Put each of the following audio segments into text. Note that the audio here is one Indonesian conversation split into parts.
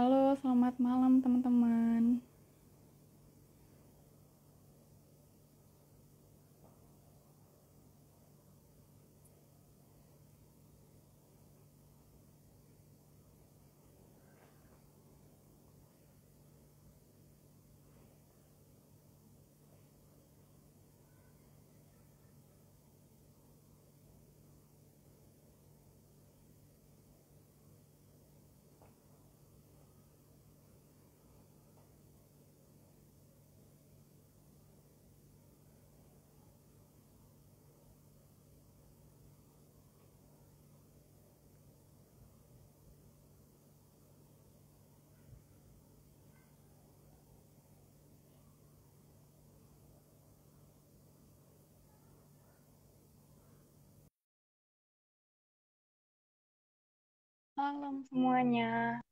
Halo, selamat malam teman-teman. Malam semuanya.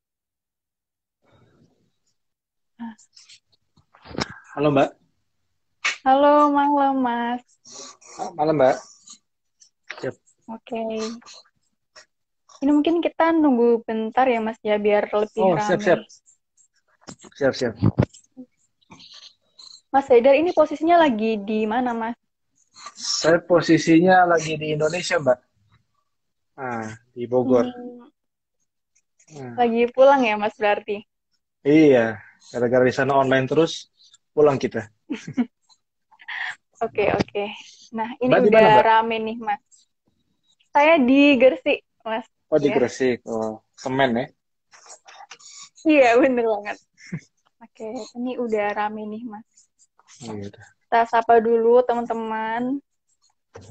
Halo Mbak. Halo, malam Mas. Malam Mbak. Oke. Ini mungkin kita nunggu bentar ya Mas ya biar lebih Oh, ramai. siap, siap. Siap, siap. Mas Haidar ini posisinya lagi di mana Mas? Saya posisinya lagi di Indonesia Mbak. Ah, di Bogor. Hmm, Ah, lagi pulang ya Mas berarti? iya, gara-gara di sana online terus, pulang kita. Oke, oke. Nah, ini Mbak udah mana, Mbak? rame nih Mas. Saya di Gresik, Mas. Oh, di Ya. Gresik. Oh, semen ya. Iya, bener banget. Oke, ini udah rame nih Mas. Iya, udah. Kita sapa dulu teman-teman.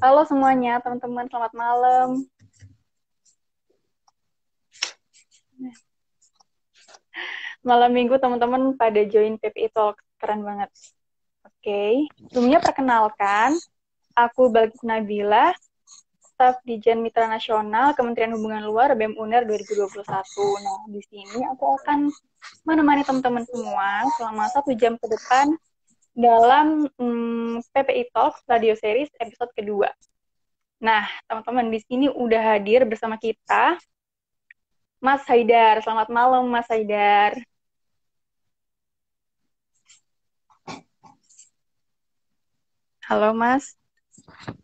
Halo semuanya, teman-teman. Selamat malam. Malam minggu teman-teman pada join PPI Talk. Keren banget. Oke, sebelumnya perkenalkan, aku Balkis Nabila, staf Dijen Mitra Nasional Kementerian Hubungan Luar BEM UNER 2021. Nah, di sini aku akan menemani teman-teman semua selama satu jam ke depan dalam hmm, PPI Talks Radio Series episode kedua. Nah, teman-teman di sini udah hadir bersama kita Mas Haidar. Selamat malam, Mas Haidar. Halo, Mas.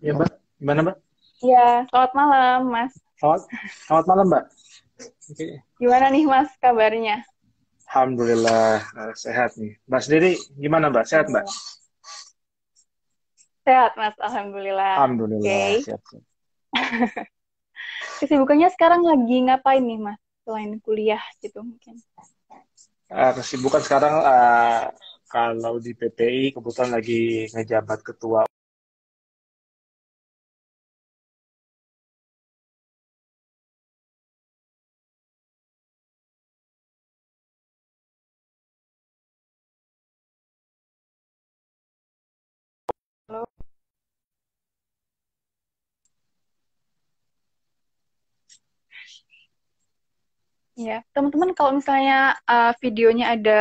Iya Mbak. Gimana Mbak? Ya, selamat malam, Mas. Selamat, selamat malam Mbak. Oke. Gimana nih, Mas, kabarnya? Alhamdulillah eh, sehat nih. Mbak sendiri gimana Mbak? Sehat Mbak? Sehat, Mas. Alhamdulillah. Alhamdulillah. Siap, siap. Kesibukannya sekarang lagi ngapain nih, Mas? Selain kuliah gitu mungkin. Eh, kesibukan sekarang eh, kalau di PPI kebetulan lagi ngejabat ketua Halo. Ya, teman-teman kalau misalnya uh, videonya ada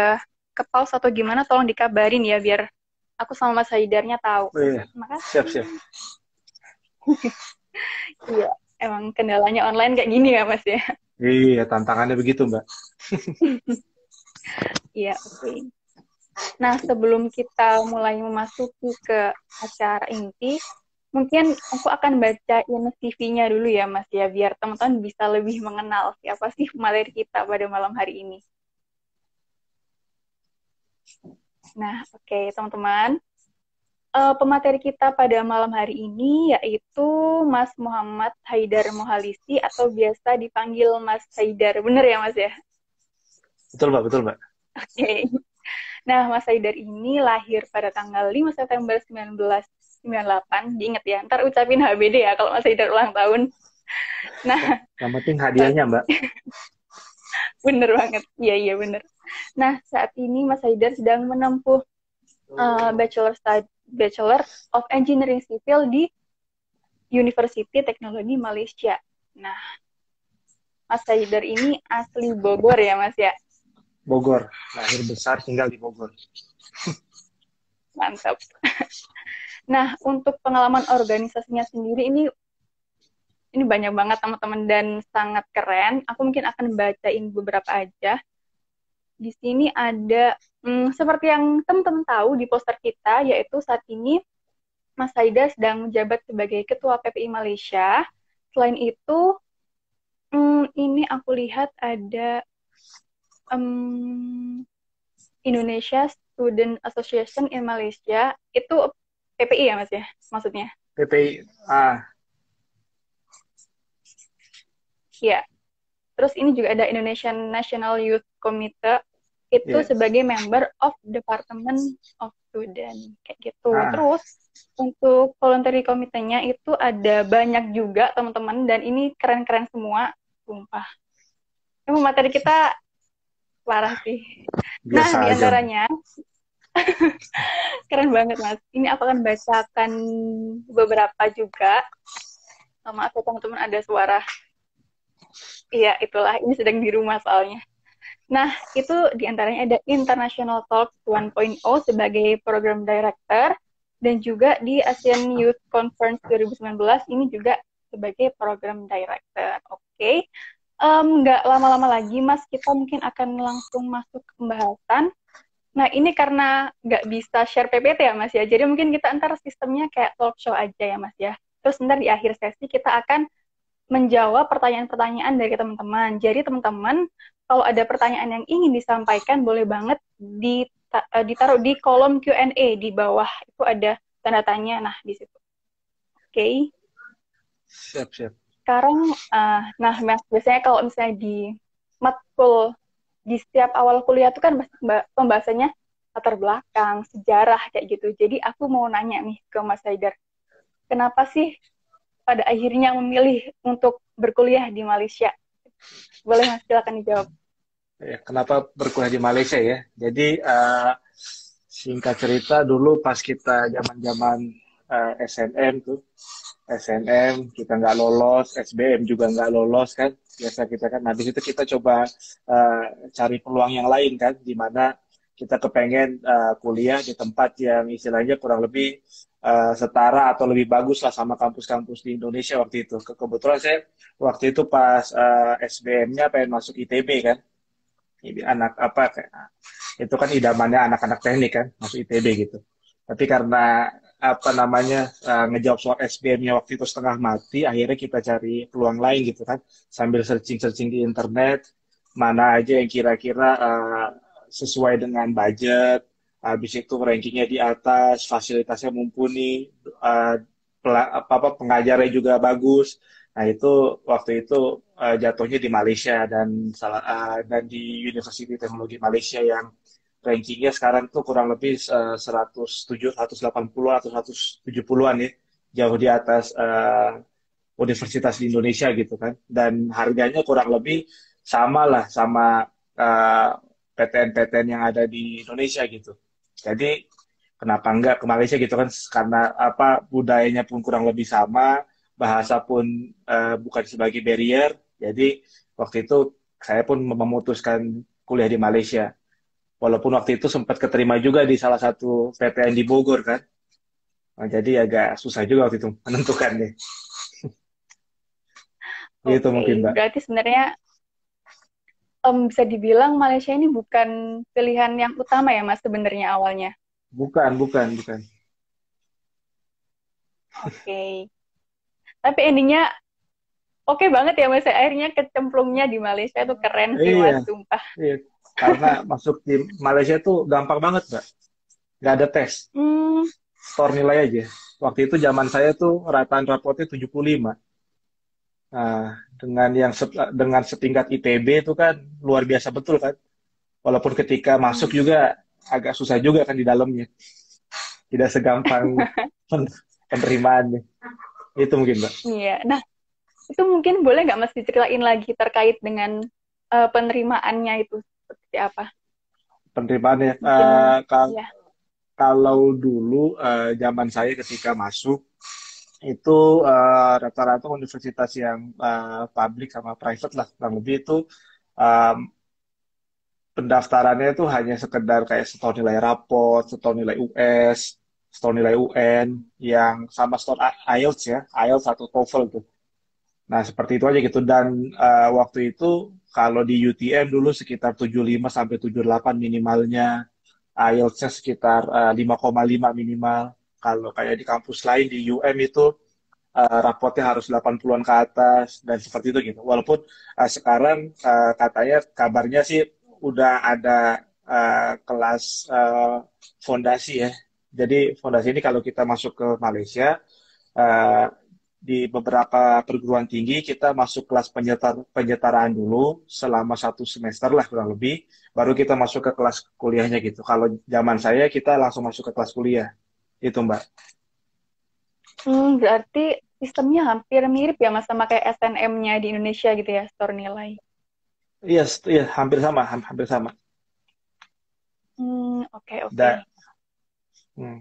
ke pause atau gimana, tolong dikabarin ya biar aku sama Mas Haidarnya tahu. Oh, iya. Makasih. Siap, siap. Iya, emang kendalanya online kayak gini ya, Mas ya. Iya, tantangannya begitu, Mbak. Iya, oke. Nah, sebelum kita mulai memasuki ke acara inti, mungkin aku akan bacain CV-nya dulu ya, Mas ya, biar teman-teman bisa lebih mengenal siapa sih materi kita pada malam hari ini. Nah, oke, teman-teman. Eh, pemateri kita pada malam hari ini yaitu Mas Muhammad Haidar Mohalisi atau biasa dipanggil Mas Haidar. Bener ya, Mas ya? Betul, Mbak. Betul, Mbak. Oke. Nah, Mas Haidar ini lahir pada tanggal 5 September 1998. Diingat ya, ntar ucapin HBD ya kalau Mas Haidar ulang tahun. Nah, Yang penting hadiahnya, Mbak. bener banget. Iya, iya bener. Nah, saat ini Mas Haidar sedang menempuh uh, Bachelor Stud- Bachelor of Engineering Civil di University Teknologi Malaysia. Nah, Mas Haidar ini asli Bogor ya, Mas ya? Bogor. Lahir besar, tinggal di Bogor. Mantap. Nah, untuk pengalaman organisasinya sendiri ini ini banyak banget teman-teman dan sangat keren. Aku mungkin akan bacain beberapa aja. Di sini ada hmm, seperti yang teman-teman tahu di poster kita, yaitu saat ini Mas Haida sedang menjabat sebagai Ketua PPI Malaysia. Selain itu, hmm, ini aku lihat ada um, Indonesia Student Association in Malaysia. Itu PPI ya Mas ya, maksudnya? PPI, ah. Ya. Terus ini juga ada Indonesian National Youth Committee itu yeah. sebagai member of Department of Student kayak gitu. Ah. Terus untuk voluntary komitenya itu ada banyak juga teman-teman dan ini keren-keren semua, sumpah. Emang materi kita parah sih. Biasa nah, di antaranya keren banget mas. Ini aku akan bacakan beberapa juga. Maaf ya teman-teman ada suara. Iya itulah ini sedang di rumah soalnya. Nah, itu di antaranya ada International Talk 1.0 sebagai program director, dan juga di ASEAN Youth Conference 2019 ini juga sebagai program director. Oke, okay. nggak lama-lama lagi, Mas, kita mungkin akan langsung masuk ke pembahasan. Nah, ini karena nggak bisa share PPT ya, Mas ya. Jadi mungkin kita antar sistemnya kayak talk show aja ya, Mas ya. Terus ntar di akhir sesi kita akan menjawab pertanyaan-pertanyaan dari teman-teman. Jadi teman-teman kalau ada pertanyaan yang ingin disampaikan boleh banget eh, ditaruh di kolom Q&A di bawah itu ada tanda tanya nah di situ. Oke. Okay. Siap, siap. Sekarang uh, nah Mas biasanya kalau misalnya di matkul di setiap awal kuliah itu kan pembahasannya latar belakang, sejarah kayak gitu. Jadi aku mau nanya nih ke Mas Haidar. Kenapa sih pada akhirnya memilih untuk berkuliah di Malaysia? Boleh Mas, silakan dijawab. Ya, kenapa berkuliah di Malaysia ya? Jadi uh, singkat cerita dulu pas kita zaman-zaman uh, eh, SNM tuh, SNM kita nggak lolos, SBM juga nggak lolos kan? Biasa kita kan. Habis itu kita coba uh, cari peluang yang lain kan, di mana kita kepengen uh, kuliah di tempat yang istilahnya kurang lebih uh, setara atau lebih bagus lah sama kampus-kampus di Indonesia waktu itu. Ke kebetulan saya waktu itu pas uh, SBM-nya pengen masuk ITB kan. Ini anak apa kayak itu kan idamannya anak-anak teknik kan masuk ITB gitu. Tapi karena apa namanya uh, ngejawab soal SBM-nya waktu itu setengah mati, akhirnya kita cari peluang lain gitu kan, sambil searching-searching di internet mana aja yang kira-kira uh, sesuai dengan budget, habis itu rankingnya di atas, fasilitasnya mumpuni, uh, apa, apa pengajarnya juga bagus. Nah itu waktu itu uh, jatuhnya di Malaysia dan salah uh, dan di University Teknologi Malaysia yang rankingnya sekarang tuh kurang lebih uh, 107, 180 atau 170-an ya, jauh di atas uh, universitas di Indonesia gitu kan. Dan harganya kurang lebih sama lah sama uh, PTN-PTN yang ada di Indonesia gitu. Jadi kenapa enggak ke Malaysia gitu kan karena apa budayanya pun kurang lebih sama, bahasa pun uh, bukan sebagai barrier. Jadi waktu itu saya pun memutuskan kuliah di Malaysia. Walaupun waktu itu sempat keterima juga di salah satu PTN di Bogor kan. Nah, jadi agak susah juga waktu itu menentukannya. Okay. Gitu mungkin, Mbak. Berarti sebenarnya um, bisa dibilang Malaysia ini bukan pilihan yang utama ya Mas sebenarnya awalnya. Bukan, bukan, bukan. Oke. Okay. Tapi endingnya oke okay banget ya Mas. Akhirnya kecemplungnya di Malaysia itu keren sih iya, Mas, sumpah. Iya. Karena masuk di Malaysia tuh gampang banget, Mbak. Gak ada tes. Hmm. Store nilai aja. Waktu itu zaman saya tuh rataan rapotnya 75. Nah, dengan yang dengan setingkat ITB itu kan luar biasa betul kan. Walaupun ketika masuk hmm. juga agak susah juga kan di dalamnya. Tidak segampang penerimaannya. Itu mungkin, Mbak. Iya. Nah, itu mungkin boleh nggak Mas diceritain lagi terkait dengan uh, penerimaannya itu seperti apa? Penerimaannya, uh, kal ya. kalau dulu uh, zaman saya ketika masuk itu uh, rata-rata universitas yang uh, publik sama private lah kurang lebih itu um, pendaftarannya itu hanya sekedar kayak setor nilai raport, setor nilai US, setor nilai UN yang sama setor IELTS ya, IELTS atau TOEFL tuh. Nah, seperti itu aja gitu. Dan uh, waktu itu kalau di UTM dulu sekitar 75 sampai 78 minimalnya, IELTS-nya sekitar uh, 5,5 minimal. Kalau kayak di kampus lain di UM itu uh, rapotnya harus 80-an ke atas dan seperti itu gitu. Walaupun uh, sekarang uh, katanya kabarnya sih udah ada uh, kelas uh, fondasi ya. Jadi fondasi ini kalau kita masuk ke Malaysia uh, di beberapa perguruan tinggi kita masuk kelas penyetar, penyetaraan dulu selama satu semester lah kurang lebih, baru kita masuk ke kelas kuliahnya gitu. Kalau zaman saya kita langsung masuk ke kelas kuliah, itu mbak. Hmm, berarti sistemnya hampir mirip ya mas sama kayak SNM-nya di Indonesia gitu ya, store nilai. Iya, yes, iya hampir sama, hampir sama. Hmm, oke okay, oke. Okay. Hmm.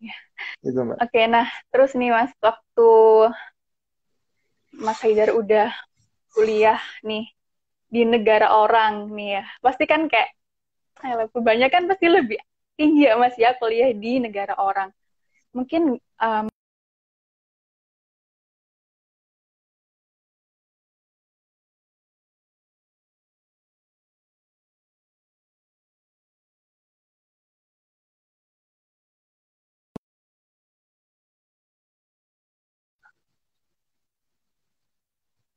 Ya. Itu, Mbak. Oke, nah terus nih Mas, waktu Mas Haidar udah kuliah nih di negara orang nih ya, pasti kan kayak banyak kan pasti lebih tinggi ya Mas ya kuliah di negara orang. Mungkin um,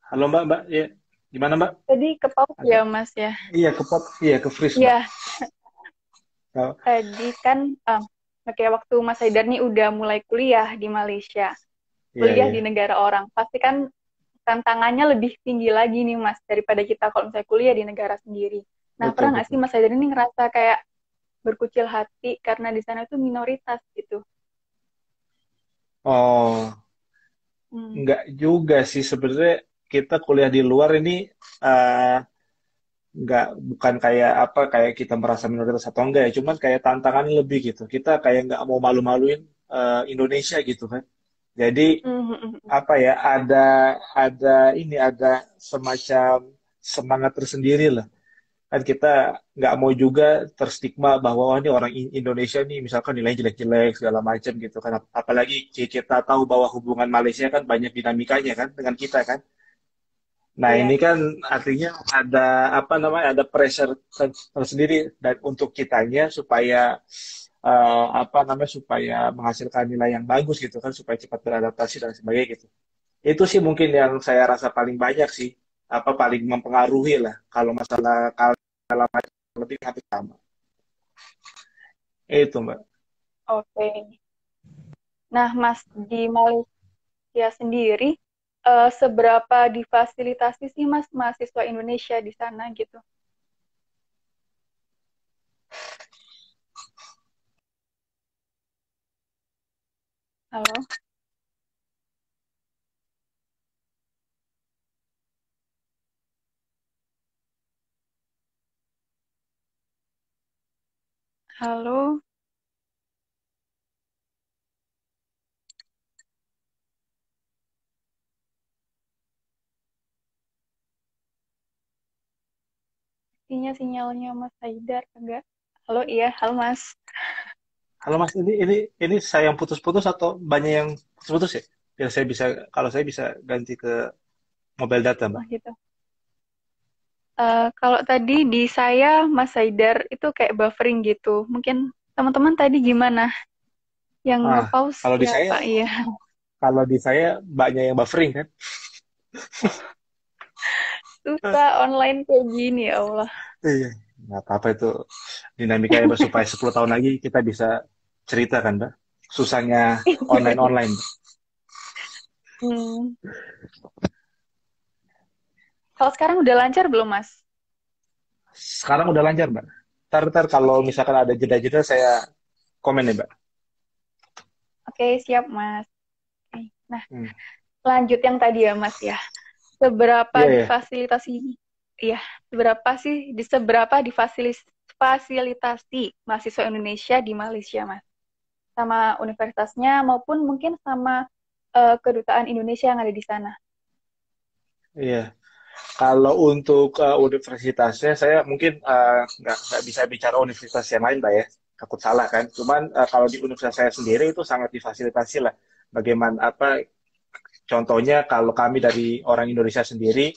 Halo Mbak, Mbak, ya gimana Mbak? Tadi ke pop ya Mas ya? Iya ke pop, iya ke freeze. Iya. Oh. Tadi kan, um, oke waktu Mas Haidar nih udah mulai kuliah di Malaysia, iya, kuliah yeah, yeah. di negara orang, pasti kan tantangannya lebih tinggi lagi nih Mas daripada kita kalau misalnya kuliah di negara sendiri. Nah betul, pernah nggak sih Mas Haidar ini ngerasa kayak berkucil hati karena di sana itu minoritas gitu? Oh, hmm. nggak juga sih sebenarnya kita kuliah di luar ini uh, nggak bukan kayak apa kayak kita merasa minoritas atau enggak ya. Cuman kayak tantangannya lebih gitu. Kita kayak nggak mau malu-maluin uh, Indonesia gitu kan. Jadi mm-hmm. apa ya ada ada ini ada semacam semangat tersendiri lah. Kan kita nggak mau juga terstigma bahwa oh, ini orang Indonesia nih misalkan nilainya jelek-jelek segala macam gitu kan. Apalagi kita tahu bahwa hubungan Malaysia kan banyak dinamikanya kan dengan kita kan Nah, yeah. ini kan artinya ada apa namanya ada pressure tersendiri dan untuk kitanya supaya uh, apa namanya supaya menghasilkan nilai yang bagus gitu kan supaya cepat beradaptasi dan sebagainya gitu. Itu sih mungkin yang saya rasa paling banyak sih apa paling mempengaruhi lah kalau masalah kalau lebih hampir sama. Itu Mbak. Oke. Okay. Nah, Mas di Malaysia sendiri uh, seberapa difasilitasi sih mas mahasiswa Indonesia di sana gitu? Halo? Halo? Sepertinya sinyalnya Mas Haidar enggak. Halo, iya, halo Mas. Halo Mas, ini ini ini saya yang putus-putus atau banyak yang putus-putus ya? Biar saya bisa kalau saya bisa ganti ke mobile data, Mbak. Oh, gitu. Uh, kalau tadi di saya Mas Haidar itu kayak buffering gitu. Mungkin teman-teman tadi gimana? Yang ah, pause kalau di saya, iya. Kalau di saya banyak yang buffering kan. susah online kayak gini ya Allah. Iya, nggak apa-apa itu dinamika ya supaya 10 tahun lagi kita bisa cerita kan, Mbak. Susahnya online-online. hmm. Kalau sekarang udah lancar belum, Mas? Sekarang udah lancar, Mbak. Ntar, ntar kalau misalkan ada jeda-jeda saya komen ya, Mbak. Oke, siap, Mas. Nah, hmm. lanjut yang tadi ya, Mas ya seberapa yeah, yeah. difasilitasi ya seberapa sih di seberapa difasilitasi mahasiswa Indonesia di Malaysia mas? Sama universitasnya maupun mungkin sama uh, kedutaan Indonesia yang ada di sana? Iya. Kalau untuk uh, universitasnya saya mungkin uh, nggak nggak bisa bicara universitas yang lain mbak ya. Takut salah kan. Cuman uh, kalau di universitas saya sendiri itu sangat difasilitasi lah. Bagaimana apa contohnya kalau kami dari orang Indonesia sendiri,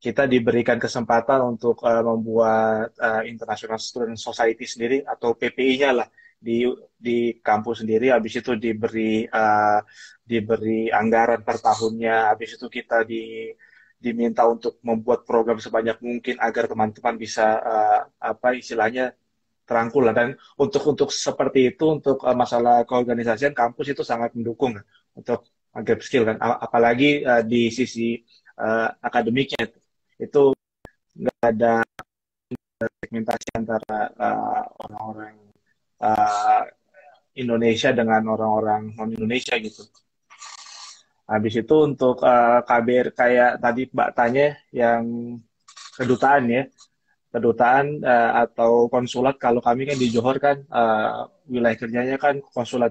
kita diberikan kesempatan untuk uh, membuat uh, International Student Society sendiri atau PPI-nya lah di di kampus sendiri. Habis itu diberi uh, diberi anggaran per tahunnya. Habis itu kita di diminta untuk membuat program sebanyak mungkin agar teman-teman bisa uh, apa istilahnya terangkul lah dan untuk untuk seperti itu untuk uh, masalah keorganisasian kampus itu sangat mendukung untuk gap skill kan. Apalagi uh, di sisi uh, akademiknya. Itu nggak ada segmentasi antara orang-orang uh, Indonesia dengan orang-orang non Indonesia gitu. Habis itu untuk uh, KBR kayak tadi Mbak tanya yang kedutaan ya, kedutaan uh, atau konsulat. Kalau kami kan di Johor kan uh, wilayah kerjanya kan konsulat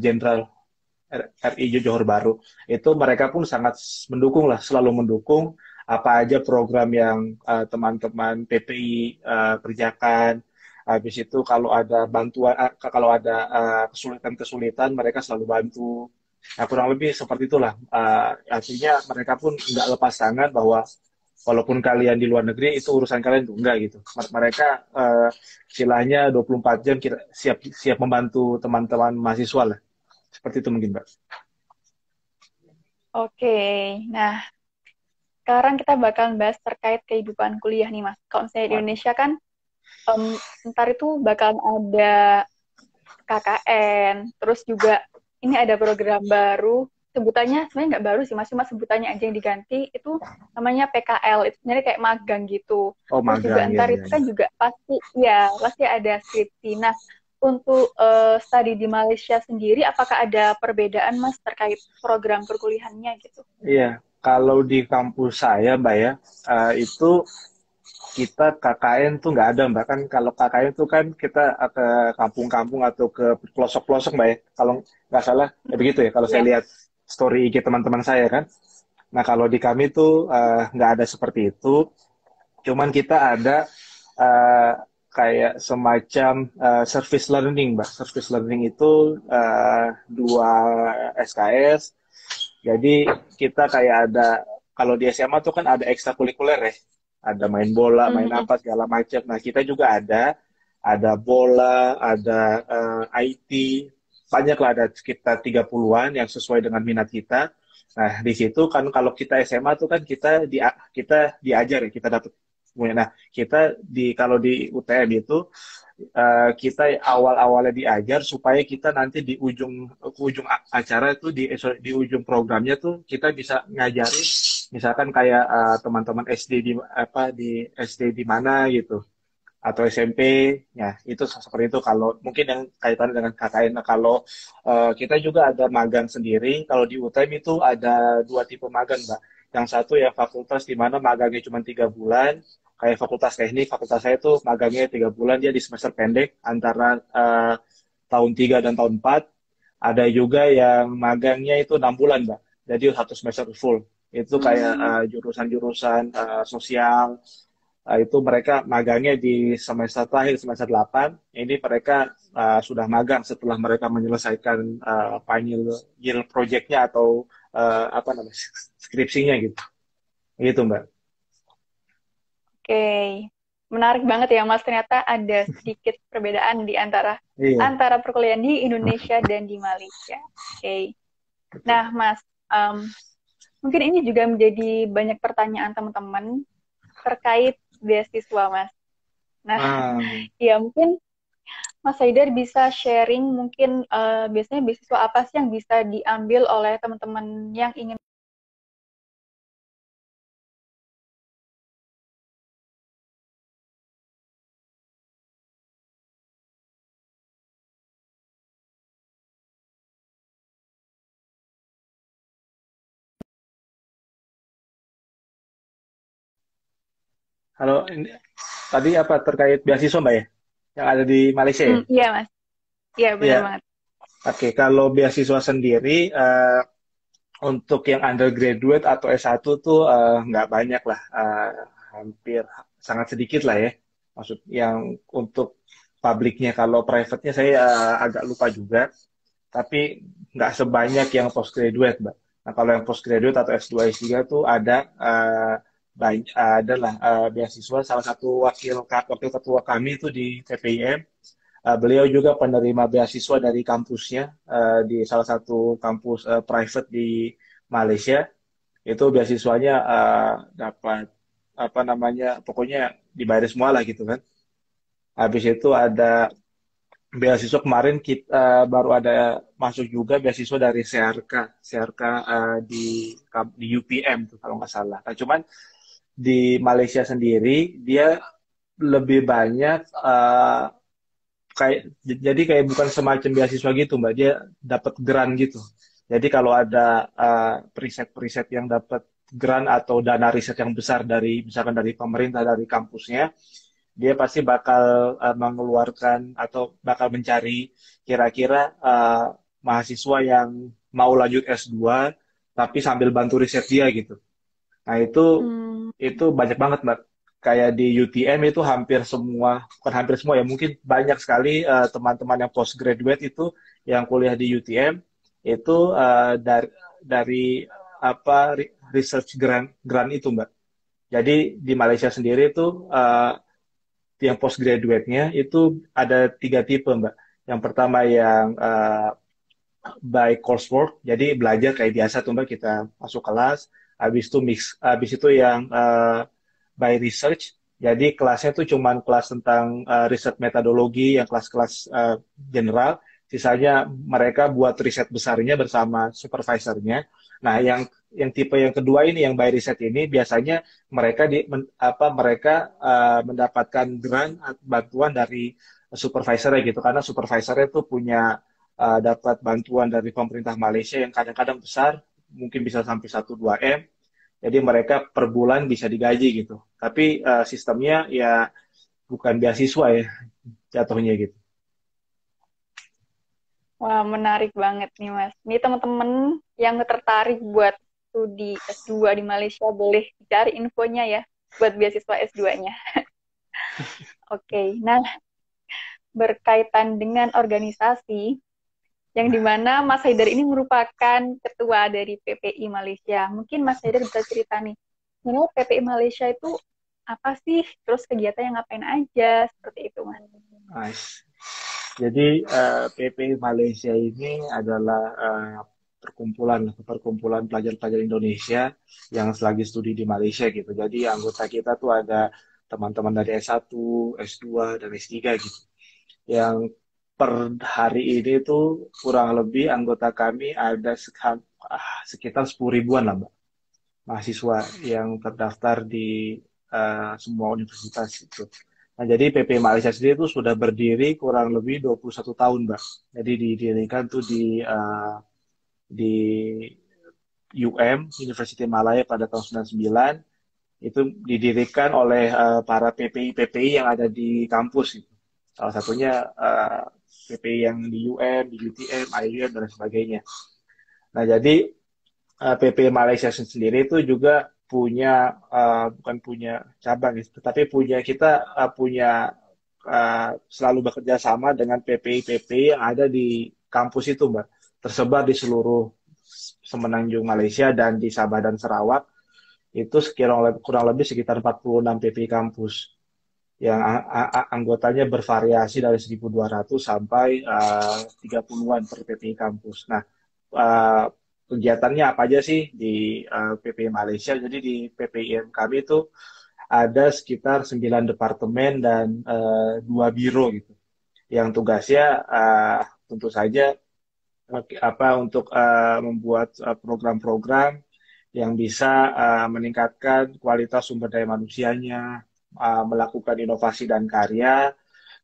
jenderal RI Johor Baru. Itu mereka pun sangat mendukung lah, selalu mendukung apa aja program yang uh, teman-teman PPI uh, kerjakan. Habis itu kalau ada bantuan, uh, kalau ada kesulitan-kesulitan, mereka selalu bantu. Nah, kurang lebih seperti itulah. Uh, artinya mereka pun nggak lepas tangan bahwa walaupun kalian di luar negeri itu urusan kalian tuh enggak gitu. Mereka uh, istilahnya 24 jam siap siap membantu teman-teman mahasiswa lah. Seperti itu mungkin, Mbak. Oke, nah sekarang kita bakal bahas terkait kehidupan kuliah nih mas. Kalau misalnya di Indonesia kan, um, ntar itu bakal ada KKN, terus juga ini ada program baru, sebutannya sebenarnya nggak baru sih mas, cuma sebutannya aja yang diganti, itu namanya PKL, itu sebenarnya kayak magang gitu. Oh magang, terus juga ya, ntar ya, itu kan juga pasti, ya pasti ada skripsi. Nah, untuk uh, studi di Malaysia sendiri, apakah ada perbedaan mas terkait program perkuliahannya gitu? Iya, kalau di kampus saya mbak ya uh, itu kita KKN tuh nggak ada mbak kan kalau KKN itu kan kita ke kampung-kampung atau ke pelosok-pelosok mbak ya kalau nggak salah ya begitu ya kalau yeah. saya iya. lihat story IG teman-teman saya kan nah kalau di kami tuh uh, nggak ada seperti itu cuman kita ada uh, kayak semacam uh, service learning mbak service learning itu uh, dua SKS jadi kita kayak ada kalau di SMA tuh kan ada ekstrakurikuler ya. Ada main bola, main mm -hmm. apa segala macam. Nah, kita juga ada ada bola, ada uh, eh, IT, banyak lah ada sekitar 30-an yang sesuai dengan minat kita. Nah, di situ kan kalau kita SMA tuh kan kita di kita diajar ya, kita dapat Nah, kita di kalau di UTM itu uh, kita awal-awalnya diajar supaya kita nanti di ujung ujung acara itu di eh, di ujung programnya tuh kita bisa ngajari misalkan kayak uh, teman-teman SD di apa di SD di mana gitu atau SMP ya itu seperti itu. Kalau mungkin yang kaitannya dengan KKN nah, kalau uh, kita juga ada magang sendiri. Kalau di UTM itu ada dua tipe magang mbak. Yang satu ya fakultas di mana magangnya cuma tiga bulan kayak fakultas teknik, fakultas saya itu magangnya tiga bulan, dia di semester pendek antara uh, tahun 3 dan tahun 4. Ada juga yang magangnya itu enam bulan, Mbak. Jadi satu semester full. Itu kayak hmm. uh, jurusan-jurusan uh, sosial, uh, itu mereka magangnya di semester terakhir, semester 8. Ini mereka uh, sudah magang setelah mereka menyelesaikan uh, final year project-nya atau uh, apa namanya skripsinya gitu. Gitu, Mbak. Okay. menarik banget ya Mas. Ternyata ada sedikit perbedaan di antara iya. antara perkuliahan di Indonesia dan di Malaysia. Oke. Okay. Nah, Mas, um, mungkin ini juga menjadi banyak pertanyaan teman-teman terkait beasiswa, Mas. Nah, um. ya mungkin Mas Haidar bisa sharing mungkin uh, biasanya beasiswa apa sih yang bisa diambil oleh teman-teman yang ingin Halo, ini, tadi apa terkait beasiswa Mbak ya? Yang ada di Malaysia ya? Hmm, iya Mas. Iya benar ya. banget. Oke, kalau beasiswa sendiri uh, untuk yang undergraduate atau S1 tuh uh, nggak banyak lah, uh, hampir sangat sedikit lah ya. Maksud yang untuk publiknya, kalau private-nya saya uh, agak lupa juga, tapi nggak sebanyak yang postgraduate, Mbak. Nah, kalau yang postgraduate atau S2 S3 tuh ada uh, banyak adalah uh, beasiswa salah satu wakil wakil ketua kami itu di TPIM uh, beliau juga penerima beasiswa dari kampusnya uh, di salah satu kampus uh, private di Malaysia. Itu beasiswanya uh, dapat apa namanya pokoknya dibayar semua lah gitu kan. Habis itu ada beasiswa kemarin kita baru ada masuk juga beasiswa dari CRK CRK uh, di di UPM tuh kalau nggak salah. Nah, cuman di Malaysia sendiri dia lebih banyak uh, kayak jadi kayak bukan semacam beasiswa gitu mbak dia dapat grant gitu jadi kalau ada uh, periset-periset yang dapat grant atau dana riset yang besar dari misalkan dari pemerintah dari kampusnya, dia pasti bakal uh, mengeluarkan atau bakal mencari kira-kira uh, mahasiswa yang mau lanjut S2 tapi sambil bantu riset dia gitu. Nah, itu hmm. itu banyak banget, Mbak. Kayak di UTM itu hampir semua, bukan hampir semua ya, mungkin banyak sekali teman-teman uh, yang postgraduate itu yang kuliah di UTM itu uh, dari dari apa research grant grant itu mbak. Jadi di Malaysia sendiri itu uh, yang postgraduate-nya itu ada tiga tipe mbak. Yang pertama yang uh, by coursework, jadi belajar kayak biasa tuh mbak kita masuk kelas. Habis itu mix, habis itu yang uh, by research, jadi kelasnya tuh cuman kelas tentang uh, riset metodologi, yang kelas-kelas uh, general. Sisanya mereka buat riset besarnya bersama supervisornya. Nah, yang yang tipe yang kedua ini yang by riset ini biasanya mereka di men, apa mereka uh, mendapatkan grant bantuan dari supervisornya gitu. Karena supervisornya itu punya uh, dapat bantuan dari pemerintah Malaysia yang kadang-kadang besar mungkin bisa sampai 1 2 M. Jadi mereka per bulan bisa digaji gitu. Tapi uh, sistemnya ya bukan beasiswa ya jatuhnya gitu. Wah, menarik banget nih, Mas. Ini teman-teman yang tertarik buat studi S2 di Malaysia boleh cari infonya ya buat beasiswa S2-nya. Oke, okay. nah berkaitan dengan organisasi yang di mana Mas Haidar ini merupakan ketua dari PPI Malaysia. Mungkin Mas Haidar bisa cerita nih, menurut PPI Malaysia itu apa sih? Terus kegiatan yang ngapain aja? Seperti itu, Mas. Nice. Jadi uh, eh, PP Malaysia ini adalah uh, perkumpulan perkumpulan pelajar-pelajar Indonesia yang selagi studi di Malaysia gitu. Jadi anggota kita tuh ada teman-teman dari S1, S2 dan S3 gitu. Yang per hari ini tuh kurang lebih anggota kami ada ah, sekitar 10 ribuan lah Mbak. Mahasiswa yang terdaftar di uh, semua universitas itu. Nah, jadi PP Malaysia sendiri itu sudah berdiri kurang lebih 21 tahun, Mbak. Jadi didirikan tuh di uh, di UM, University Malaya pada tahun 99. Itu didirikan oleh uh, para PPI-PPI yang ada di kampus. Gitu. Salah satunya uh, PPI yang di UM, di UTM, IUM, dan sebagainya. Nah, jadi PP Malaysia sendiri itu juga punya uh, bukan punya cabang gitu, tetapi punya kita uh, punya selalu bekerja sama dengan PPI-PPI yang ada di kampus itu, Mbak. Tersebar di seluruh Semenanjung Malaysia dan di Sabah dan Sarawak. Itu sekiranya kurang lebih sekitar 46 PPI kampus yang anggotanya bervariasi dari 1.200 sampai uh, 30-an per PPI kampus. Nah, uh, kegiatannya apa aja sih di uh, eh, PPI Malaysia. Jadi di PPIM kami itu ada sekitar 9 departemen dan uh, dua biro gitu. Yang tugasnya uh, tentu saja apa untuk uh, membuat program-program yang bisa uh, meningkatkan kualitas sumber daya manusianya, uh, melakukan inovasi dan karya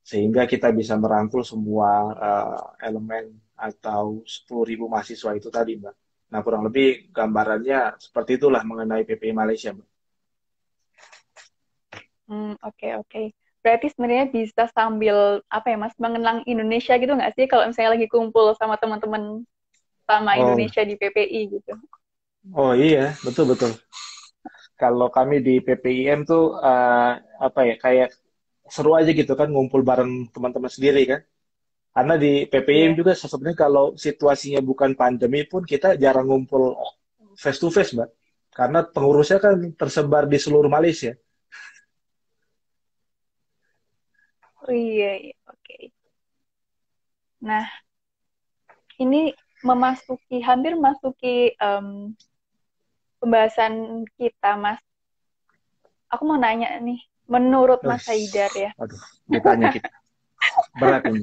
sehingga kita bisa merangkul semua uh, elemen atau 10.000 mahasiswa itu tadi, Mbak. Nah, kurang lebih gambarannya seperti itulah mengenai PPI Malaysia, Mbak. Hmm, oke, okay, oke. Okay. Berarti sebenarnya bisa sambil, apa ya, Mas, mengenang Indonesia gitu nggak sih kalau misalnya lagi kumpul sama teman-teman sama oh. Indonesia di PPI gitu? Oh iya, betul-betul. Kalau kami di PPIM tuh, uh, apa ya, kayak seru aja gitu kan, ngumpul bareng teman-teman sendiri kan. Karena di PPM yeah. juga sebenarnya kalau situasinya bukan pandemi pun kita jarang ngumpul face to face, Mbak. Karena pengurusnya kan tersebar di seluruh Malaysia. Oh iya, iya. oke. Okay. Nah, ini memasuki hampir memasuki um, pembahasan kita, Mas. Aku mau nanya nih, menurut Mas Haidar ya. Aduh, ditanya kita. Berat ini.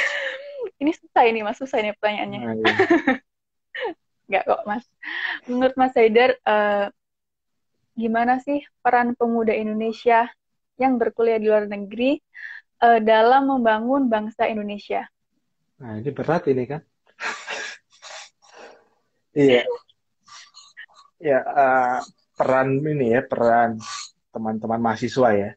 ini susah ini, Mas. Susah ini pertanyaannya. Nah, iya. Kok, Mas. Menurut Mas Haidar, uh, gimana sih peran pemuda Indonesia yang berkuliah di luar negeri uh, dalam membangun bangsa Indonesia? Nah, ini berat ini kan. iya. Ya, uh, peran ini ya, peran teman-teman mahasiswa ya.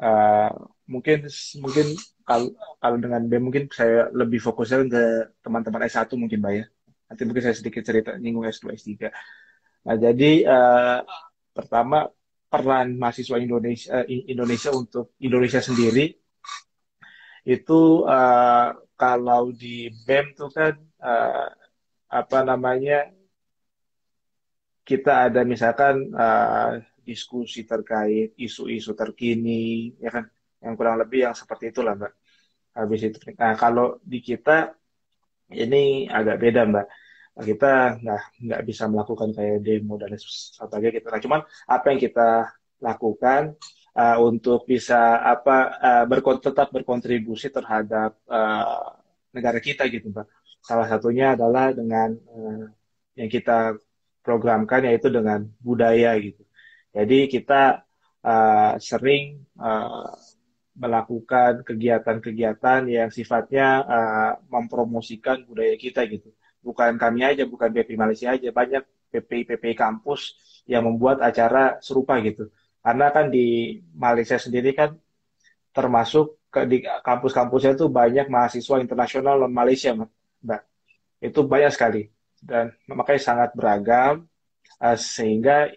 Uh, mungkin mungkin kalau kalau dengan B mungkin saya lebih fokusnya ke teman-teman S1 mungkin Mbak ya. Nanti mungkin saya sedikit cerita nyinggung S2, S3. Nah, jadi uh, pertama peran mahasiswa Indonesia uh, Indonesia untuk Indonesia sendiri itu uh, kalau di BEM tuh kan uh, apa namanya kita ada misalkan uh, diskusi terkait isu-isu terkini, ya kan, yang kurang lebih yang seperti itulah mbak. Habis itu, nah kalau di kita ini agak beda mbak. Kita nggak nggak bisa melakukan kayak demo dan sebagainya gitu. Nah, cuman apa yang kita lakukan uh, untuk bisa apa uh, berkont tetap berkontribusi terhadap uh, negara kita gitu mbak. Salah satunya adalah dengan uh, yang kita programkan yaitu dengan budaya gitu. Jadi kita uh, sering uh, melakukan kegiatan-kegiatan yang sifatnya uh, mempromosikan budaya kita gitu. Bukan kami aja, bukan BP Malaysia aja, banyak PP-PP kampus yang membuat acara serupa gitu. Karena kan di Malaysia sendiri kan termasuk ke, di kampus-kampusnya itu banyak mahasiswa internasional non Malaysia, Mbak. Itu banyak sekali dan makanya sangat beragam uh, sehingga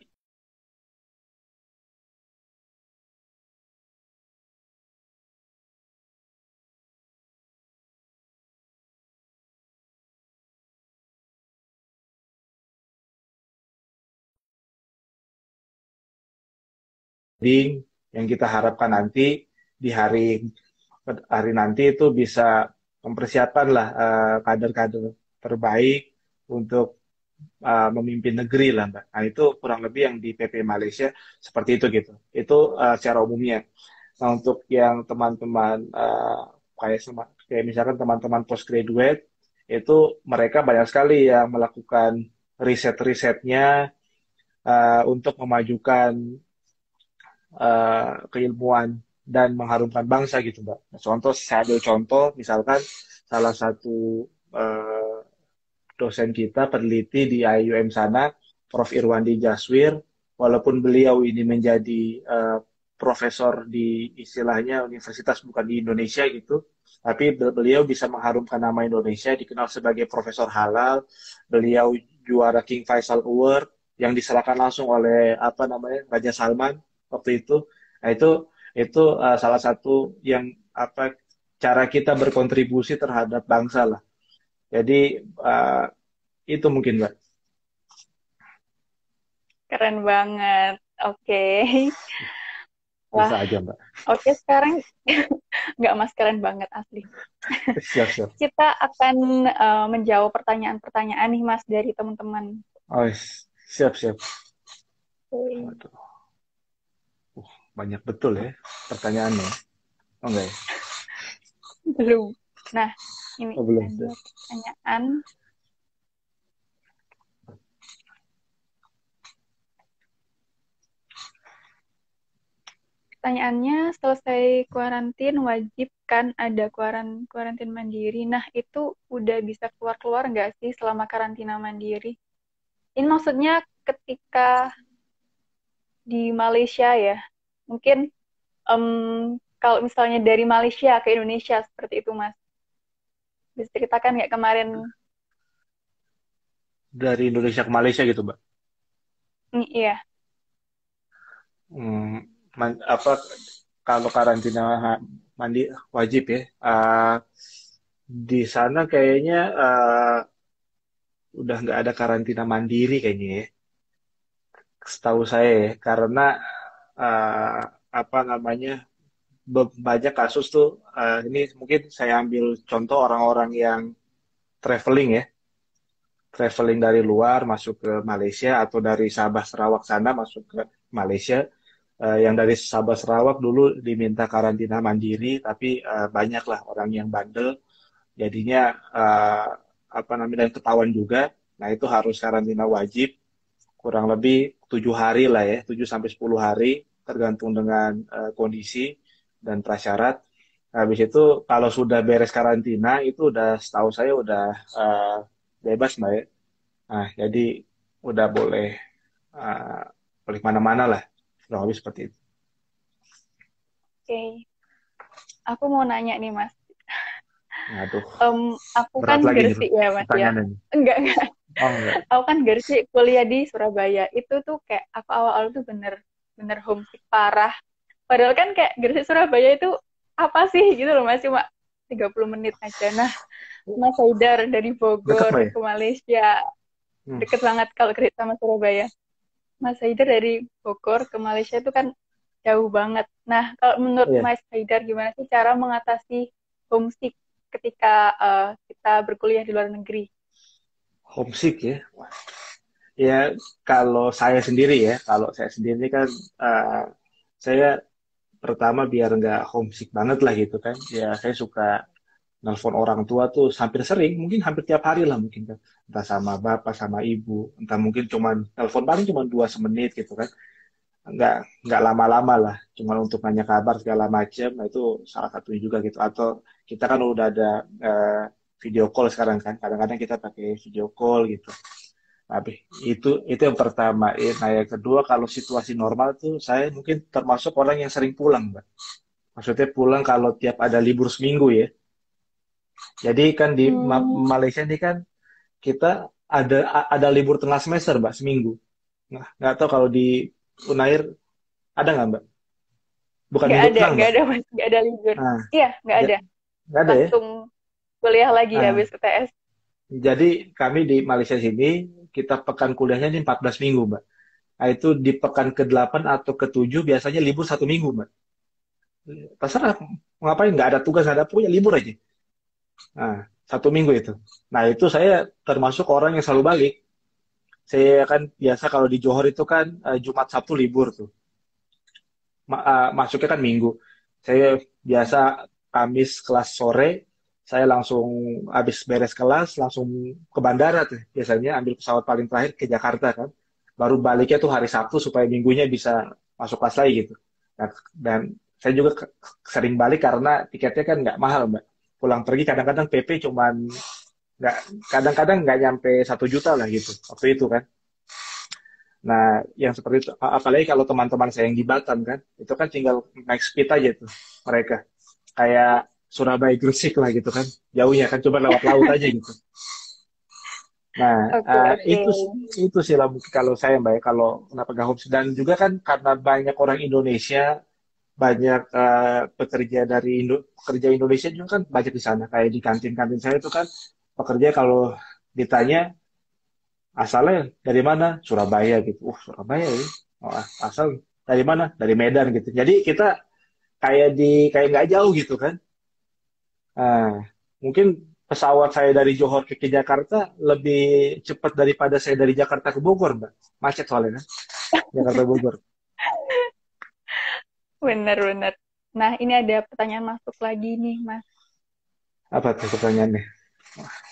yang kita harapkan nanti di hari hari nanti itu bisa mempersiapkan lah uh, kader-kader terbaik untuk uh, memimpin negeri lah mbak. Nah itu kurang lebih yang di PP Malaysia seperti itu gitu. Itu uh, secara umumnya. Nah untuk yang teman-teman uh, kayak kayak misalkan teman-teman postgraduate itu mereka banyak sekali yang melakukan riset-risetnya uh, untuk memajukan uh, keilmuan dan mengharumkan bangsa gitu mbak. Contoh saya ambil contoh misalkan salah satu uh, dosen kita peneliti di IUM sana, Prof. Irwandi Jaswir, walaupun beliau ini menjadi uh, profesor di istilahnya universitas bukan di Indonesia gitu, tapi beliau bisa mengharumkan nama Indonesia, dikenal sebagai profesor halal. Beliau juara King Faisal Award yang diserahkan langsung oleh apa namanya Raja Salman waktu itu. Nah, itu itu uh, salah satu yang apa cara kita berkontribusi terhadap bangsa lah. Jadi uh, itu mungkin mbak. Keren banget. Oke. Okay. Bisa aja mbak. Oke okay, sekarang nggak mas keren banget asli. siap siap. Kita akan uh, menjawab pertanyaan-pertanyaan nih mas dari teman-teman. Oh siap siap. Okay. Uh, banyak betul ya pertanyaannya. Oh enggak ya? Belum. Nah, ini oh, belum. ada pertanyaan. Pertanyaannya, selesai kuarantin wajib kan ada kuaran kuarantin mandiri. Nah, itu udah bisa keluar-keluar nggak sih selama karantina mandiri? Ini maksudnya ketika di Malaysia ya. Mungkin um, kalau misalnya dari Malaysia ke Indonesia seperti itu, Mas. Bisa ceritakan nggak kemarin? Dari Indonesia ke Malaysia gitu, Mbak? Mm, iya. Hmm, man, apa kalau karantina mandi wajib ya. Uh, di sana kayaknya uh, udah nggak ada karantina mandiri kayaknya ya. Setahu saya ya, karena uh, apa namanya banyak kasus tuh uh, ini mungkin saya ambil contoh orang-orang yang traveling ya. Traveling dari luar masuk ke Malaysia atau dari Sabah Sarawak sana masuk ke Malaysia. Uh, yang dari Sabah Sarawak dulu diminta karantina mandiri tapi uh, banyaklah orang yang bandel. Jadinya uh, apa namanya dan ketahuan juga. Nah itu harus karantina wajib kurang lebih tujuh hari lah ya tujuh sampai sepuluh hari tergantung dengan uh, kondisi dan prasyarat. Habis itu kalau sudah beres karantina itu udah setahu saya udah uh, bebas mbak ya. Nah jadi udah boleh uh, boleh mana-mana lah kurang lebih seperti itu. Oke, okay. aku mau nanya nih mas. Aduh. Um, aku kan Gersi ya mas ya. Enggak enggak. Oh, enggak. Aku kan Gersi kuliah di Surabaya. Itu tuh kayak aku awal-awal tuh bener bener homesick parah Padahal kan kayak Gresik Surabaya itu apa sih gitu loh Mas cuma 30 menit aja. Nah, Mas Haidar dari Bogor deket, ke Malaysia. Hmm. Deket banget kalau kereta sama Surabaya. Mas Haidar dari Bogor ke Malaysia itu kan jauh banget. Nah, kalau menurut yeah. Mas Haidar gimana sih cara mengatasi homesick ketika uh, kita berkuliah di luar negeri? Homesick ya? Ya, kalau saya sendiri ya, kalau saya sendiri kan uh, saya pertama biar nggak homesick banget lah gitu kan. Ya saya suka nelfon orang tua tuh hampir sering mungkin hampir tiap hari lah mungkin kan. Entah sama bapak sama ibu entah mungkin cuman nelfon paling cuma dua semenit gitu kan. Nggak nggak lama-lama lah cuma untuk nanya kabar segala macam nah itu salah satu juga gitu. Atau kita kan udah ada uh, video call sekarang kan kadang-kadang kita pakai video call gitu tapi itu itu yang pertama. Nah yang kedua kalau situasi normal tuh saya mungkin termasuk orang yang sering pulang, mbak. Maksudnya pulang kalau tiap ada libur seminggu ya. Jadi kan di hmm. Malaysia ini kan kita ada ada libur tengah semester, mbak, seminggu. Nah nggak tahu kalau di Unair ada nggak, mbak? Bukan nggak ada, nggak ada, mas, nggak ada libur. Nah, iya, nggak ada. Nggak ada Langsung ya. kuliah lagi nah. habis UTS. Jadi kami di Malaysia sini kita pekan kuliahnya ini 14 minggu, Mbak. Nah, itu di pekan ke-8 atau ke-7 biasanya libur satu minggu, Mbak. Terserah, ngapain, nggak ada tugas, nggak ada punya libur aja. Nah, satu minggu itu. Nah, itu saya termasuk orang yang selalu balik. Saya kan biasa kalau di Johor itu kan uh, Jumat Sabtu libur tuh. Uh, masuknya kan minggu. Saya biasa Kamis kelas sore, saya langsung habis beres kelas langsung ke bandara tuh. Biasanya ambil pesawat paling terakhir ke Jakarta kan. Baru baliknya tuh hari Sabtu supaya minggunya bisa masuk kelas lagi gitu. Nah, dan saya juga sering balik karena tiketnya kan nggak mahal mbak. Pulang pergi kadang-kadang PP cuman nggak kadang-kadang nggak nyampe satu juta lah gitu. Waktu itu kan. Nah yang seperti itu apalagi kalau teman-teman saya yang di Batam kan. Itu kan tinggal naik speed aja tuh mereka. Kayak Surabaya Gresik lah gitu kan. Jauhnya kan coba lewat laut aja gitu. Nah okay, uh, okay. itu itu sih lah kalau saya mbak ya kalau kenapa gak hoax. Dan juga kan karena banyak orang Indonesia banyak uh, pekerja dari Indo pekerja Indonesia juga kan banyak di sana. Kayak di kantin-kantin saya itu kan pekerja kalau ditanya asalnya dari mana? Surabaya gitu. Uh Surabaya ya? Oh, asal dari mana? Dari Medan gitu. Jadi kita kayak di kayak nggak jauh gitu kan Nah, mungkin pesawat saya dari Johor ke Jakarta lebih cepat daripada saya dari Jakarta ke Bogor, Mbak. Macet soalnya. Jakarta Bogor. Bener-bener. Nah, ini ada pertanyaan masuk lagi nih, Mas. Apa tuh pertanyaannya?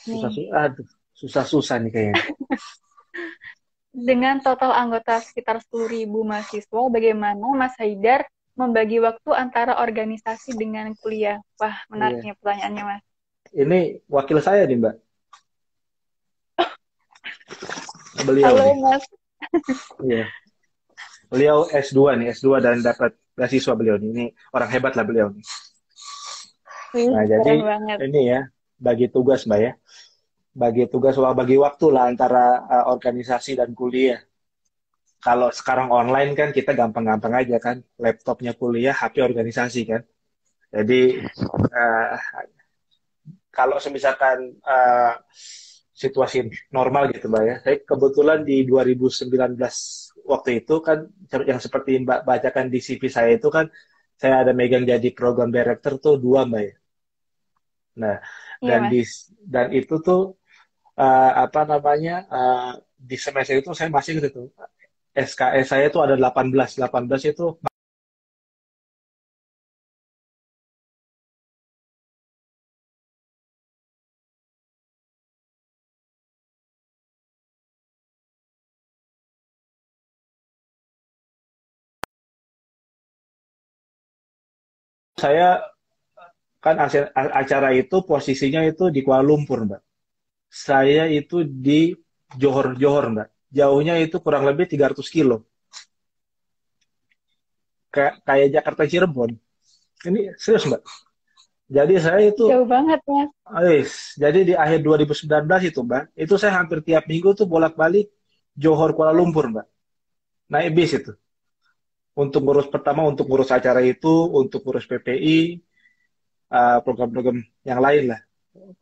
susah-susah. Aduh, susah-susah nih kayaknya. Dengan total anggota sekitar 10.000 mahasiswa, bagaimana Mas Haidar membagi waktu antara organisasi dengan kuliah? Wah, menariknya iya. pertanyaannya, Mas. Ini wakil saya nih, Mbak. Beliau Halo, nih. Mas. Iya. Beliau S2 nih, S2 dan dapat beasiswa beliau nih. Ini orang hebat lah beliau nih. nah, jadi banget. ini ya, bagi tugas, Mbak ya. Bagi tugas, bagi waktu lah antara uh, organisasi dan kuliah kalau sekarang online kan kita gampang-gampang aja kan laptopnya kuliah HP organisasi kan jadi uh, kalau misalkan uh, situasi normal gitu mbak ya. Saya kebetulan di 2019 waktu itu kan yang seperti mbak bacakan di CV saya itu kan saya ada megang jadi program director tuh dua mbak ya. Nah iya, dan di dan itu tuh uh, apa namanya uh, di semester itu saya masih gitu SKS saya itu ada 18 18 itu saya kan acara itu posisinya itu di Kuala Lumpur, Mbak. Saya itu di Johor Johor, Mbak. Jauhnya itu kurang lebih 300 kilo. Kayak kayak Jakarta Cirebon. Ini serius, Mbak. Jadi saya itu jauh banget, Mas. Ais, jadi di akhir 2019 itu, Mbak, itu saya hampir tiap minggu tuh bolak-balik Johor Kuala Lumpur, Mbak. Naik bis itu untuk ngurus pertama untuk ngurus acara itu, untuk ngurus PPI, uh, program-program yang lain lah.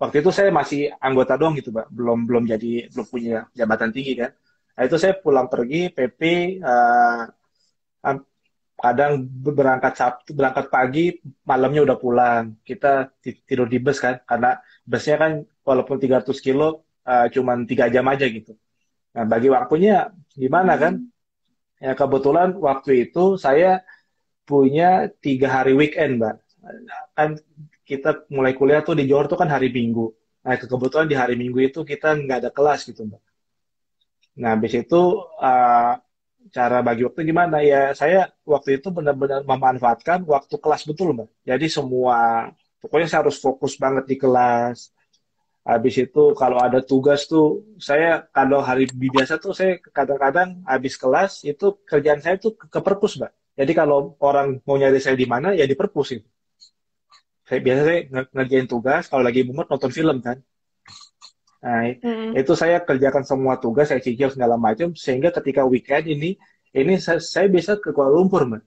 Waktu itu saya masih anggota doang gitu, Pak. Belum belum jadi belum punya jabatan tinggi kan. Nah, itu saya pulang pergi PP uh, kadang berangkat Sabtu, berangkat pagi, malamnya udah pulang. Kita tidur di bus kan, karena busnya kan walaupun 300 kilo, uh, cuman tiga jam aja gitu. Nah, bagi waktunya gimana kan? Hmm Ya kebetulan waktu itu saya punya tiga hari weekend, Mbak. Kan kita mulai kuliah tuh di Johor tuh kan hari Minggu. Nah kebetulan di hari Minggu itu kita nggak ada kelas gitu, Mbak. Nah habis itu uh, cara bagi waktu gimana ya? Saya waktu itu benar-benar memanfaatkan waktu kelas betul, Mbak. Jadi semua pokoknya saya harus fokus banget di kelas Habis itu kalau ada tugas tuh saya kalau hari biasa tuh saya kadang-kadang habis kelas itu kerjaan saya tuh ke, perpus, Mbak. Jadi kalau orang mau nyari saya di mana ya di perpus itu. Saya biasa saya ngerjain tugas kalau lagi mumet nonton film kan. Nah, mm. itu saya kerjakan semua tugas, saya cicil segala macam sehingga ketika weekend ini ini saya, saya bisa ke Kuala Lumpur, Mbak.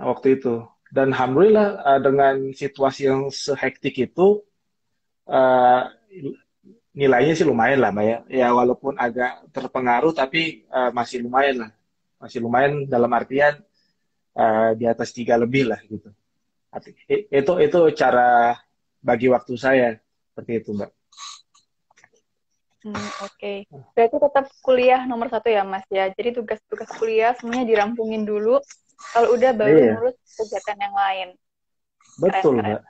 Nah, waktu itu. Dan alhamdulillah eh, dengan situasi yang sehektik itu uh, nilainya sih lumayan lah mbak ya ya walaupun agak terpengaruh tapi uh, masih lumayan lah masih lumayan dalam artian uh, di atas tiga lebih lah gitu itu itu cara bagi waktu saya seperti itu mbak Hmm, Oke, okay. berarti tetap kuliah nomor satu ya Mas ya. Jadi tugas-tugas kuliah semuanya dirampungin dulu. Kalau udah baru iya. ngurus kegiatan yang lain. Betul Mbak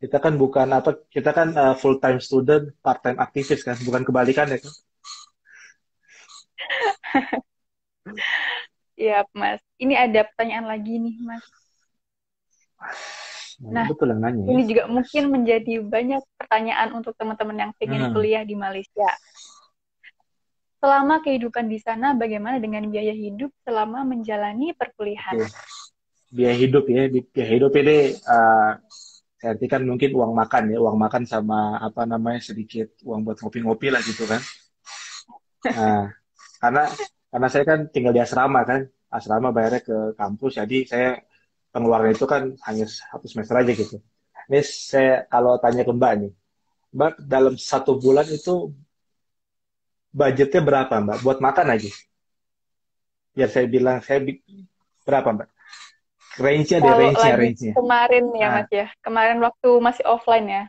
kita kan bukan apa kita kan uh, eh, full time student part time aktivis kan bukan kebalikan ya kan Iya, Mas. Ini ada pertanyaan lagi nih, Mas. Nah, betul yang nanya. Ya. Ini juga mungkin menjadi banyak pertanyaan untuk teman-teman yang ingin hmm. kuliah di Malaysia. Selama kehidupan di sana, bagaimana dengan biaya hidup selama menjalani perkuliahan? Biaya hidup ya, biaya hidup ini uh, saya artikan mungkin uang makan ya, uang makan sama apa namanya sedikit uang buat ngopi-ngopi lah gitu kan. Nah, karena karena saya kan tinggal di asrama kan, asrama bayarnya ke kampus, jadi saya pengeluaran itu kan hanya satu semester aja gitu. Ini saya kalau tanya ke Mbak nih, Mbak dalam satu bulan itu budgetnya berapa Mbak buat makan aja? Biar saya bilang saya berapa Mbak? range-nya deh, range-nya, range-nya. Kemarin ya, nah. Mas ya. Kemarin waktu masih offline ya.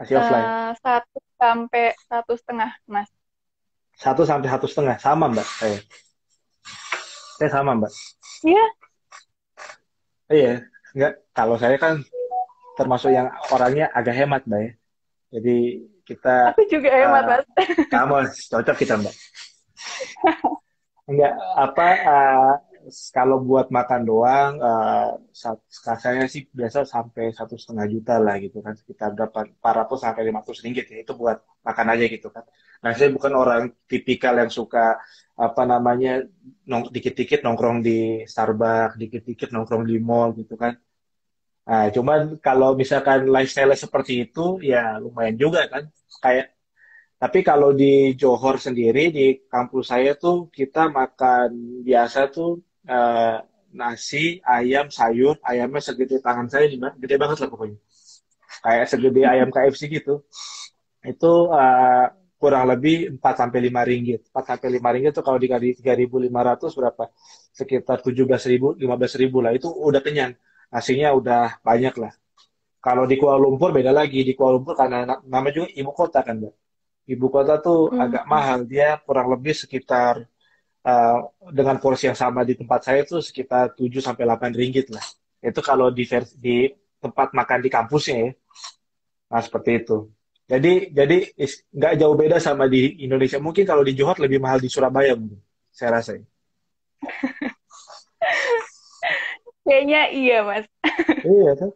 Masih offline. Uh, satu sampai satu setengah, Mas. Satu sampai satu setengah, sama Mbak saya. Saya sama Mbak. Iya. Iya, enggak. Kalau saya kan termasuk yang orangnya agak hemat Mbak ya. Jadi kita. Aku juga hemat uh, Mas. Kamu cocok kita Mbak. enggak apa uh, kalau buat makan doang, uh, saya sih biasa sampai satu setengah juta lah gitu kan, sekitar berapa, 400 sampai 500 ringgit ya, itu buat makan aja gitu kan. Nah saya bukan orang tipikal yang suka apa namanya nong, dikit-dikit nongkrong di Starbucks, dikit-dikit nongkrong di mall gitu kan. Nah, cuman kalau misalkan lifestyle seperti itu ya lumayan juga kan. Kayak tapi kalau di Johor sendiri di kampus saya tuh kita makan biasa tuh uh, nasi, ayam, sayur, ayamnya segede tangan saya gede banget lah pokoknya. Kayak segede ayam KFC gitu. itu uh, kurang lebih 4 sampai 5 ringgit. 4 sampai 5 ringgit itu kalau dikali 3.500 berapa? Sekitar 17.000, 15.000 lah. Itu udah kenyang. Nasinya udah banyak lah. Kalau di Kuala Lumpur beda lagi. Di Kuala Lumpur karena nama juga ibu kota kan, Mbak. Ibu kota tuh hmm. agak mahal. Dia kurang lebih sekitar uh, dengan porsi yang sama di tempat saya itu sekitar 7 sampai 8 ringgit lah. Itu kalau di, di tempat makan di kampusnya ya. Nah, seperti itu. Jadi jadi nggak jauh beda sama di Indonesia. Mungkin kalau di Johor lebih mahal di Surabaya mungkin. Saya rasa. Kayaknya iya, Mas. iya kan?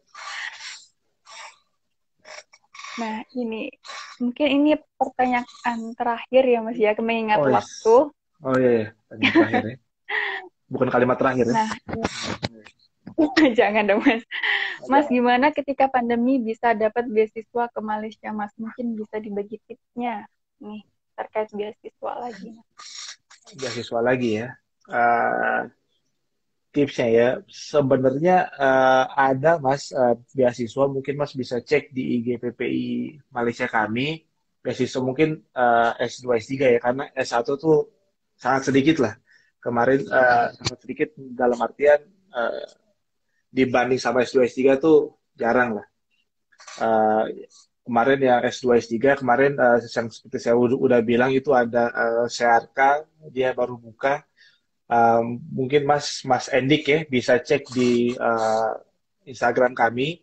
Nah, ini mungkin ini pertanyaan terakhir ya, Mas ya, mengingat oh, yes. waktu. Oh iya, iya. terakhir ya. Bukan kalimat terakhir ya. Nah, iya. Jangan dong mas. Mas gimana ketika pandemi bisa dapat beasiswa ke Malaysia mas? Mungkin bisa dibagi tipsnya nih terkait beasiswa lagi. Beasiswa lagi ya. Uh, tipsnya ya sebenarnya uh, ada mas uh, beasiswa mungkin mas bisa cek di IG PPI Malaysia kami beasiswa mungkin uh, S2 S3 ya karena S1 tuh sangat sedikit lah kemarin uh, sangat sedikit dalam artian uh, dibanding sama S2 S3 tuh jarang lah. Uh, kemarin yang S2 S3 kemarin uh, yang seperti saya udah bilang itu ada uh, CRK dia baru buka. Um, mungkin Mas Mas Endik ya bisa cek di uh, Instagram kami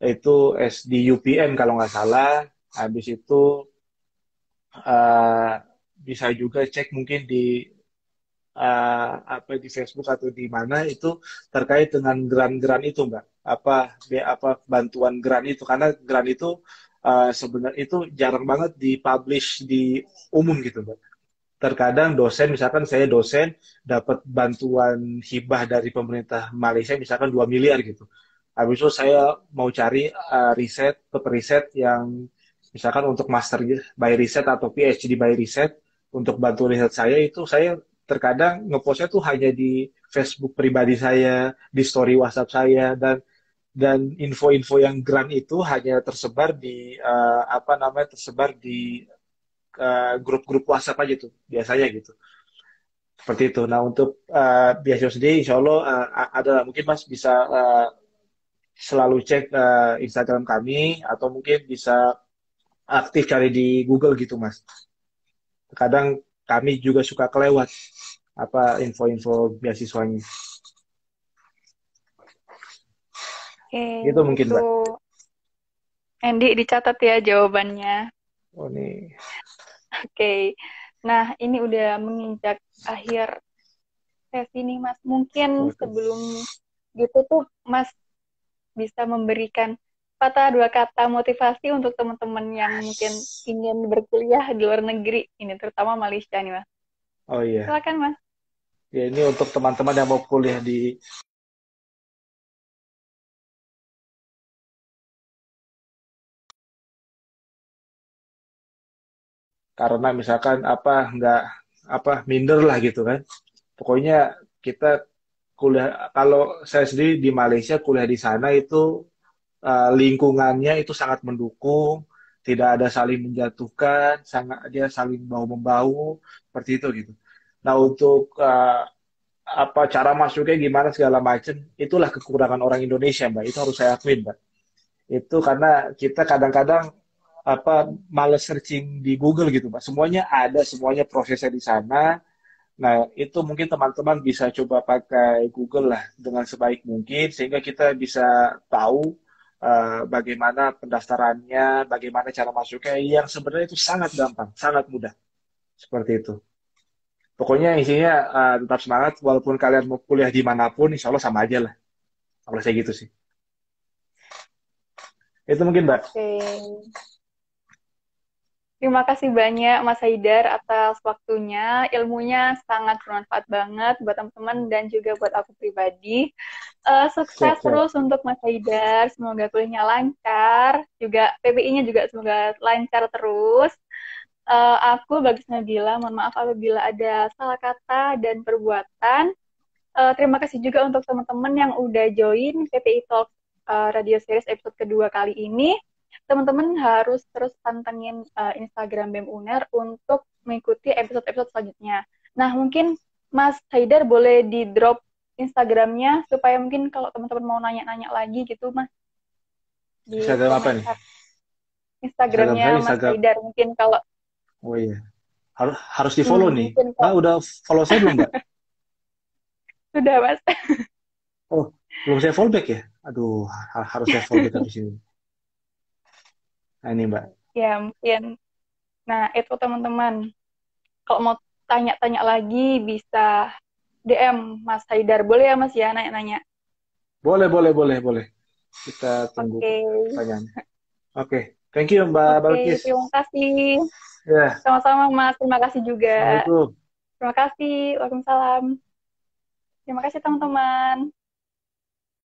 itu S di UPN kalau nggak salah. Habis itu bisa juga cek mungkin di uh, apa di Facebook atau di mana itu terkait dengan grant-grant itu mbak. Apa apa bantuan grant itu. Karena grant itu uh, sebenarnya itu jarang banget dipublish di umum gitu mbak. Terkadang dosen misalkan saya dosen dapat bantuan hibah dari pemerintah Malaysia misalkan 2 miliar gitu. Habis itu saya mau cari uh, riset ke riset yang misalkan untuk master by riset atau PhD by riset untuk bantu riset saya itu saya terkadang ngepostnya tuh hanya di Facebook pribadi saya, di story WhatsApp saya dan dan info-info yang grant itu hanya tersebar di uh, apa namanya tersebar di uh, grup-grup WhatsApp aja tuh biasanya gitu seperti itu. Nah untuk uh, beasiswa sendiri, Insya Allah uh, ada mungkin Mas bisa uh, selalu cek uh, Instagram kami atau mungkin bisa aktif cari di Google gitu Mas. Kadang kami juga suka kelewat apa info-info beasiswanya. Oke, itu mungkin itu. Mbak. Andy dicatat ya jawabannya. Oh nih. Oke. Nah, ini udah menginjak akhir sesi nih, Mas. Mungkin sebelum gitu tuh Mas bisa memberikan patah dua kata motivasi untuk teman-teman yang mungkin ingin berkuliah di luar negeri ini terutama Malaysia nih mas. Oh iya. Silakan mas. Ya ini untuk teman-teman yang mau kuliah di karena misalkan apa nggak apa minder lah gitu kan. Pokoknya kita kuliah kalau saya sendiri di Malaysia kuliah di sana itu uh, lingkungannya itu sangat mendukung, tidak ada saling menjatuhkan, sangat dia saling bau membau seperti itu gitu. Nah untuk uh, apa cara masuknya gimana segala macam, itulah kekurangan orang Indonesia mbak. Itu harus saya akuin mbak. Itu karena kita kadang-kadang apa males searching di Google gitu mbak. Semuanya ada, semuanya prosesnya di sana. Nah, itu mungkin teman-teman bisa coba pakai Google lah dengan sebaik mungkin sehingga kita bisa tahu uh, bagaimana pendaftarannya, bagaimana cara masuknya, yang sebenarnya itu sangat gampang, sangat mudah. Seperti itu. Pokoknya isinya uh, tetap semangat, walaupun kalian mau kuliah di mana pun, insya Allah sama aja lah. Kalau saya gitu sih. Itu mungkin, Mbak. Oke. Terima kasih banyak Mas Haidar atas waktunya. Ilmunya sangat bermanfaat banget buat teman-teman dan juga buat aku pribadi. Uh, sukses terus untuk Mas Haidar. Semoga kuliahnya lancar. Juga PPI-nya juga semoga lancar terus. Uh, aku Bagus Nabila, mohon maaf apabila ada salah kata dan perbuatan. Uh, terima kasih juga untuk teman-teman yang udah join PPI Talk uh, Radio Series episode kedua kali ini. Teman-teman harus terus pantengin uh, Instagram BEM UNER untuk mengikuti episode-episode selanjutnya. Nah, mungkin Mas Haidar boleh di-drop Instagramnya supaya mungkin kalau teman-teman mau nanya-nanya lagi gitu, Mas. Di Instagram apa nih? Instagramnya Instagram Mas Haidar mungkin kalau Oh iya. Harus harus di-follow hmm, nih. Nah, udah follow saya belum, Mbak? Sudah, Mas. oh, belum saya follow back ya? Aduh, harus saya follow back habis ini. Nah, ini Mbak. Ya, mungkin. Nah, itu teman-teman. Kalau mau tanya-tanya lagi, bisa DM Mas Haidar. Boleh ya, Mas, ya, nanya-nanya? Boleh, boleh, boleh, boleh. Kita tunggu okay. pertanyaan. Oke, okay. thank you Mbak okay, Balkis. Terima kasih. Ya. Sama-sama, Mas. Terima kasih juga. Terima kasih. Waalaikumsalam. Terima kasih, teman-teman.